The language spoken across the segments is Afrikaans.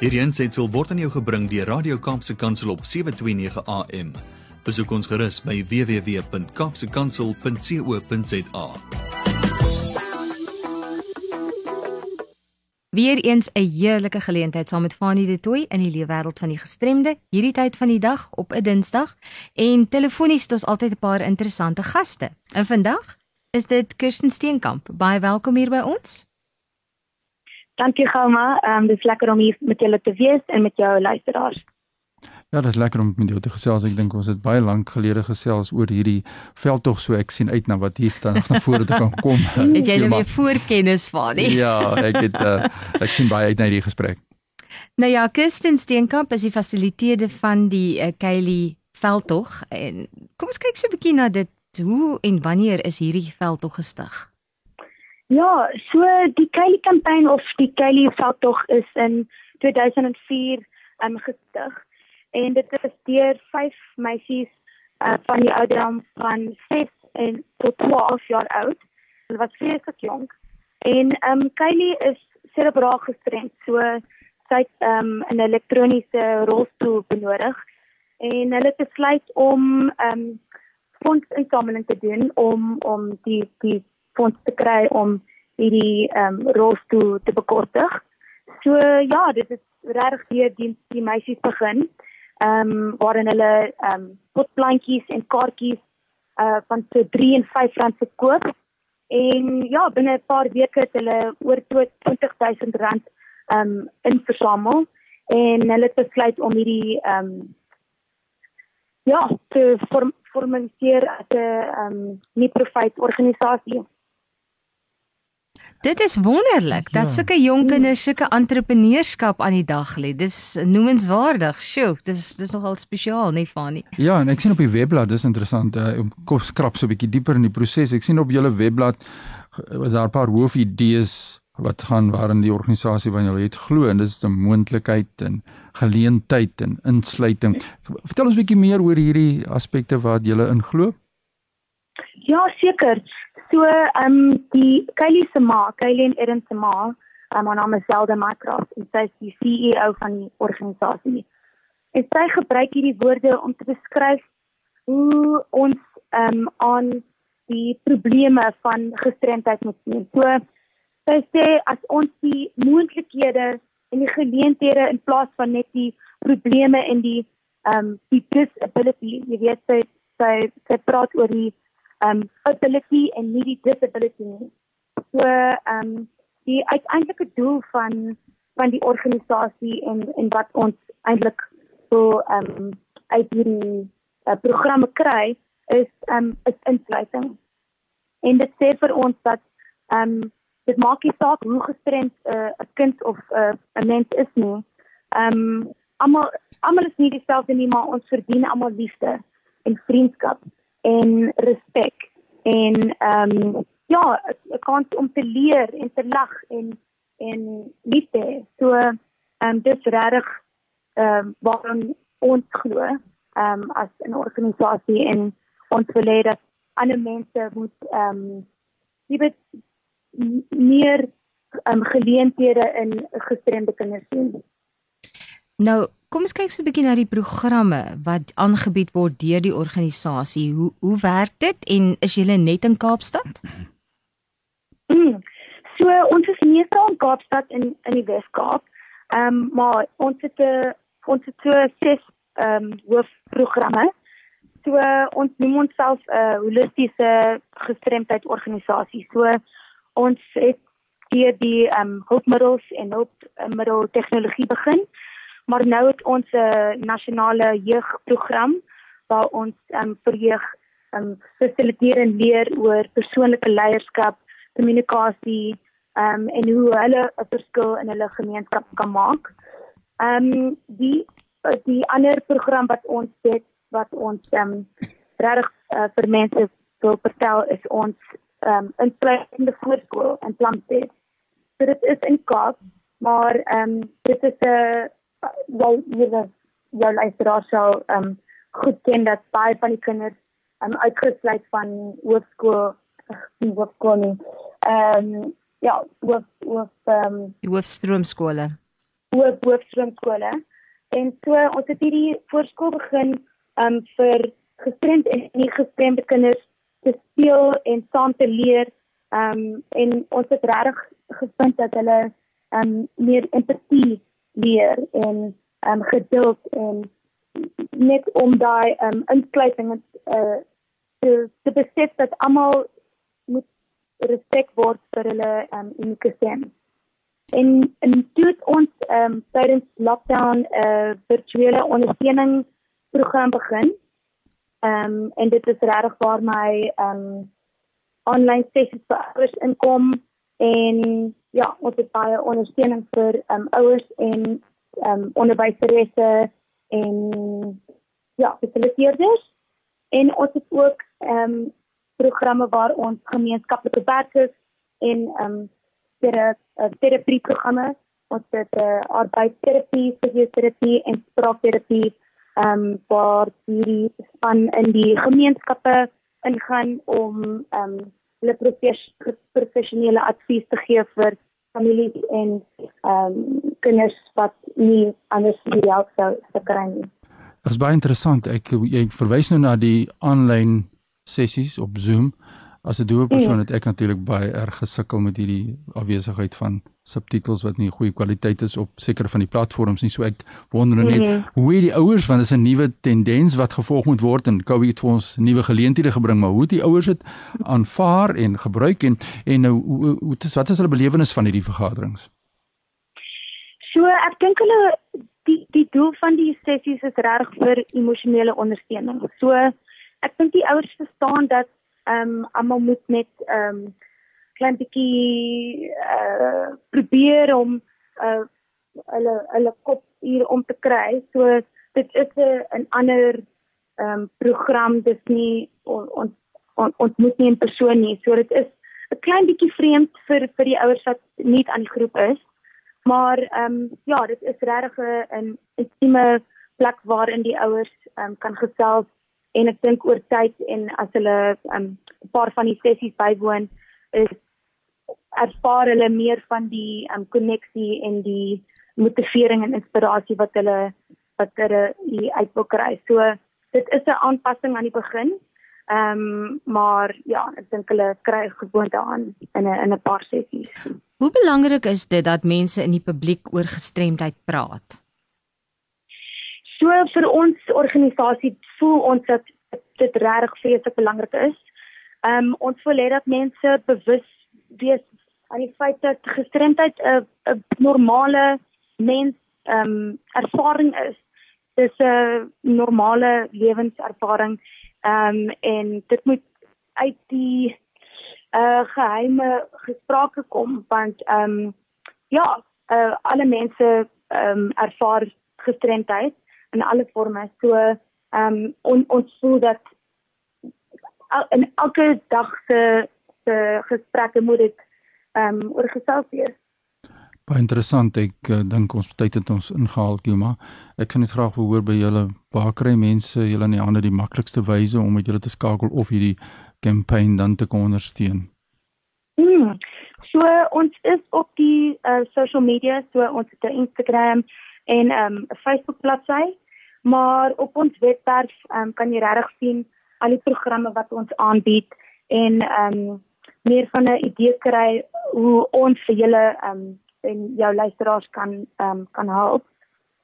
Hierdie aanseit word aan jou gebring deur Radio Kaapse Kansel op 7:29 AM. Besoek ons gerus by www.kapsekansel.co.za. Weereens 'n heerlike geleentheid saam met Fanie de Tooi in die leefwêreld van die gestremde, hierdie tyd van die dag op 'n Dinsdag en telefonies het ons altyd 'n paar interessante gaste. En vandag is dit Kirsten Steenkamp. Baie welkom hier by ons. Dankie Gauma. Ehm um, dis lekker om hier met julle te wees en met jou luisteraars. Ja, dit is lekker om met jou te gesels. Ek dink ons het baie lank gelede gesels oor hierdie veldtog so ek sien uit na wat hier dan nog na vore toe kan kom. het jy nou weer voorkennis van nie? ja, ek het uh, ek sien baie uit na hierdie gesprek. Nou ja, Kirsten Steenkamp is die fasiliteerder van die uh, Kylie veldtog en kom ons kyk so 'n bietjie na dit. Hoe en wanneer is hierdie veldtog gestig? Ja, so die Kylie kampanje of die Kylie veldtog is in 2004 um, gestig en dit is deur vyf meisies uh, van die ouderdom van 6 en tot 12 jaar oud. Hulle was vreeslik jonk. En ehm um, Kylie is cerebraal gestremd, so sy het ehm um, 'n elektroniese rolstoel benodig en hulle het besluit om ehm um, fondsinsameling te doen om om die die fonds te kry om hierdie ehm um, rolstoel te bekortig. So ja, dit is regtig deur die die meisies begin. Ehm um, waarin hulle ehm um, potplantjies en kaartjies uh van so 3 en 5 rand verkoop. En ja, binne 'n paar weke het hulle oor 20000 rand ehm um, inversamel en hulle het besluit om hierdie ehm um, ja, te vorm, formaliseer as 'n ehm um, nie-profit organisasie. Dit is wonderlik ja. dat sulke jonk kinders sulke entrepreneurskap aan die dag lê. Dis noemenswaardig. Sjoe, dis dis nogal spesiaal, nee Fanie. Ja, en ek sien op die webblad, dis interessant, uh, om kop skrap so 'n bietjie dieper in die proses. Ek sien op julle webblad was daar 'n paar hoofidees wat gaan waarin die organisasie van julle het glo en dis 'n moontlikheid en geleentheid en insluiting. Vertel ons 'n bietjie meer oor hierdie aspekte wat julle inglo. Ja, seker. So, ehm um, die Kylie se ma, Kylie en Erin se ma, um, haar naam is Zelda Mycroft en sy is die CEO van die organisasie. En sy gebruik hierdie woorde om te beskryf hoe ons ehm um, aan die probleme van gestremdheid moet sien. So sy sê as ons die moontlikhede en die geleenthede in plaas van net die probleme en die ehm um, die disability, jy weet sy sy, sy praat oor die um ability en nie die disability nie. So um die uiteindelike doel van van die organisasie en en wat ons eintlik so um uit hierdie uh, programme kry is um is insluiting. En dit sê vir ons dat um dit maak nie saak hoe gestremd 'n uh, kind of 'n uh, mens is nie. Um almal almal is nie dieselfde nie, maar ons verdien almal liefde en vriendskap en respek en ehm um, ja, 'n kans om te leer en te lag en en liefde. So ehm um, dis regtig ehm um, waarom ons glo ehm um, as 'n organisasie en ons wil hê dat ander mense moet ehm um, jy meer ehm um, geleenthede in gestremde kinders sien. Nou, kom ons kyk so 'n bietjie na die programme wat aangebied word deur die organisasie. Hoe hoe werk dit en is julle net in Kaapstad? Mm. So ons is meestal in Kaapstad in in die Wes-Kaap. Ehm um, maar ons het 'n ons het so ses ehm um, hoofprogramme. So uh, ons noem onsself 'n uh, holistiese gestremdheid organisasie. So ons het hier die ehm um, hulpmiddels en hulpmiddel tegnologie begin maar nou het ons 'n uh, nasionale jeugprogram waar ons um, vir jeug um, fasiliteer en leer oor persoonlike leierskap, kommunikasie um, en hoe hulle 'n verskil in hulle gemeenskap kan maak. Ehm um, die die ander program wat ons het wat ons ehm um, regtig uh, vir mense wil vertel is ons ehm um, insluitende voorskool in Plumstead. So dit is in Kaap, maar ehm um, dit is 'n jy jy jou luisteraar sal ehm um, goed ken dat baie van die kinders ehm um, uitgesluit van hoërskool nie hoërskool nie. Ehm um, ja, wat wat ehm die hoofstroomskole. hoë boofstroomskole. En so ons het hierdie voorskool begin um vir gestremd en nie gestremde kinders te speel en saam te leer. Um en ons het regtig gevind dat hulle um meer empatie leer en um geduld en net om daai um insluiting uh te besef dat almal moet respek word vir hulle um unieke stem. En en toe ons um tydens lockdown 'n uh, virtuele ondersteuning program begin. Um en dit is regtig waar my um online sessies vir ouers inkom en ja, ons het baie ondersteuning vir um ouers en um onderwyseresse en ja, fasiliteerders. En ons het ook ehm um, programme waar ons gemeenskaplike werkers en ehm um, ter terapie programme ons het uh, arbeidsterapie, fisioterapie en spraakterapie ehm um, waar hierdie span in die gemeenskappe ingaan om ehm um, hulle professionele advies te gee vir families en ehm um, kinders wat nie anders die help sou kry nie. Dit is baie interessant. Ek ek verwys nou na die aanlyn sessies op Zoom. As 'n doewe persoon mm. het ek natuurlik baie erg gesukkel met hierdie afwesigheid van subtitels wat nie goeie kwaliteit is op sekere van die platforms nie. So ek wonder nou net mm hoe die ouers want dit is 'n nuwe tendens wat gevolg moet word en COVID het vir ons nuwe geleenthede gebring, maar hoe die ouers dit aanvaar en gebruik en en nou hoe, hoe is wat is hulle belewenis van hierdie vergaderings? So ek dink hulle die die doel van die sessies is reg vir emosionele ondersteuning. So ek dink die ouers verstaan dat ehm um, almal moet net ehm um, klein bietjie uh, probeer om uh, hulle hulle kop hier om te kry. So dit is 'n 'n ander ehm um, program dis nie ons ons on, ons moet nie in persoon nie. So dit is 'n klein bietjie vreemd vir vir die ouers wat nie aan die groep is. Maar ehm um, ja, dit is regtig 'n intieme plek waarin die ouers ehm um, kan gesels en ek dink oor tyd en as hulle ehm, 'n um, paar van die sessies bywoon is ervaar hulle meer van die ehm um, koneksie en die motivering en inspirasie wat hulle wat hulle uit wil kry. So dit is 'n aanpassing aan die begin. Ehm um, maar ja, ek dink hulle kry gewoonte aan in 'n in 'n paar sessies. Hoe belangrik is dit dat mense in die publiek oor gestremdheid praat? So vir ons organisasie voel ons dat dit regtig vreeslik belangrik is. Ehm um, ons wil hê dat mense bewus wees aan die feit dat gestremdheid 'n 'n normale mens ehm um, ervaring is. Dis 'n normale lewenservaring ehm um, en dit moet uit die uh geheime gesprake kom want ehm um, ja, uh alle mense ehm um, ervaar gestremdheid in alle forme. So ehm um, on, ons voel dat in elke dag se se gesprekke moet dit ehm um, oorgestel word. Baie interessant. Ek uh, dink ons tyd het ons ingehaal, Kilma. Ek sou net graag wil hoor by julle waar kry mense julle in die hande die maklikste wyse om met julle te skakel of hierdie kampanje dan te kon ondersteun? Hmm. So ons is op die uh, social media, so ons het 'n Instagram en ehm, 'n um, Facebook bladsy, maar op ons webwerf um, kan jy regtig sien al die programme wat ons aanbied en ehm um, meer van 'n idee kry hoe ons vir julle ehm um, en jou luisteraars kan ehm um, kan help.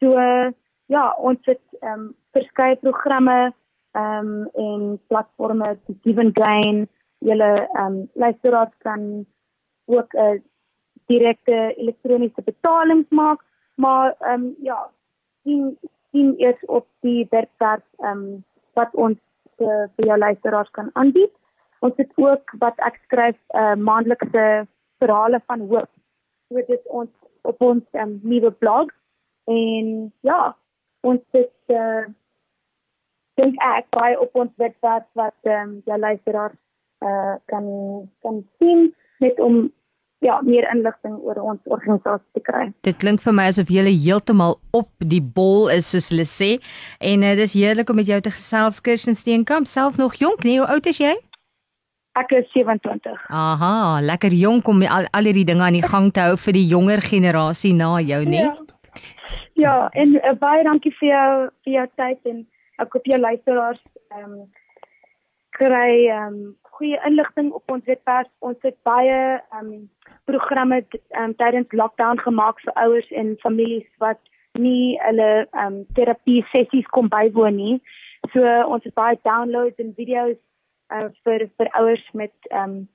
So uh, ja, ons het ehm um, verskeie programme ehm um, en platforms te Given Gain, julle ehm um, luisteraars kan ook 'n uh, direkte elektroniese betalings maak, maar ehm um, ja, sien sien eers op die webwerf ehm um, wat ons uh, vir jou luisteraars kan aanbied. Ons het ook wat ek skryf 'n uh, maandelikse verhale van hoop. So dit ons op ons um, nuwe blog en ja, ons het uh, dink ek baie op ons webwerf wat ehm um, jou luisteraars uh kan kan sien net om ja, meer inligting oor ons organisasie te kry. Dit klink vir my asof jy heeltemal op die bol is soos hulle sê en uh, dis heerlik om met jou te gesels Kirsten Steenkamp, self nog jonk, nee, hoe oud is jy? Ek is 27. Aha, lekker jonk om al al hierdie dinge aan die gang te hou vir die jonger generasie na jou, nee. Ja. Ja, en uh, baie dankie vir jou vir jou tyd en ek hoop jou luisteraars ehm um, kry ehm um, goeie inligting op ons webwerf. Ons het baie ehm um, programme ehm um, tydens lockdown gemaak vir ouers en families wat nie hulle ehm um, terapie sessies kom bywoon nie. So ons het baie downloads en video's uh, vir vir ouers met ehm um,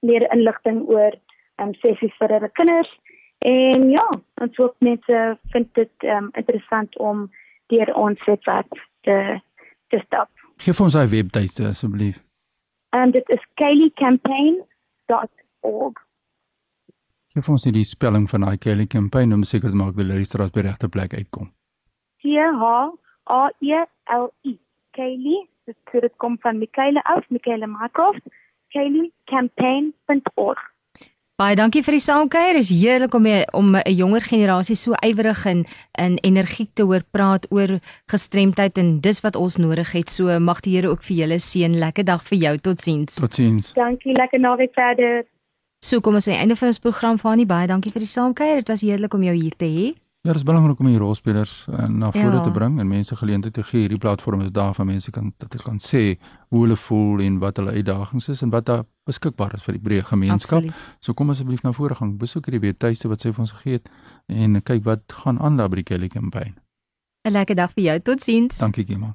meer inligting oor ehm um, sessies vir hulle kinders. En ja, ons hoop mense vind dit ehm um, interessant om deur ons webwerf te te stap. Geef ons daai webtuiste asseblief. En um, dit is kayleecampaign.org. Geef ons die spelling van daai Kaylee campaign om seker te maak dat die straat by regte plek uitkom. C H A E L E. Kaylee, dit het kom van Michaela af, Michaela Markov. kayleecampaign.org. Baie dankie vir die saamkuier. Dit is heerlik om om 'n jonger generasie so ywerig en in energiek te hoor praat oor gestremdheid en dis wat ons nodig het. So mag die Here ook vir julle seën. Lekker dag vir jou. Totsiens. Totsiens. Dankie. Lekker naweek verder. So kom ons aan die einde van ons program van nie baie dankie vir die saamkuier. Dit was heerlik om jou hier te hê. Ja, dit is belangrik om die rolspelers uh, na vore ja. te bring en mense geleentheid te gee. Hierdie platform is daar vir mense kan hulle kan sê hoe hulle voel en wat hulle uitdagings is en wat daar beskikbaar is vir die breë gemeenskap. Absoluut. So kom asseblief na vore gaan. Besoek hierdie webtuiste wat sy vir ons gegee het en kyk wat gaan aan daar by die Kelly campaign. 'n Lekker dag vir jou. Totsiens. Dankie, Gemma.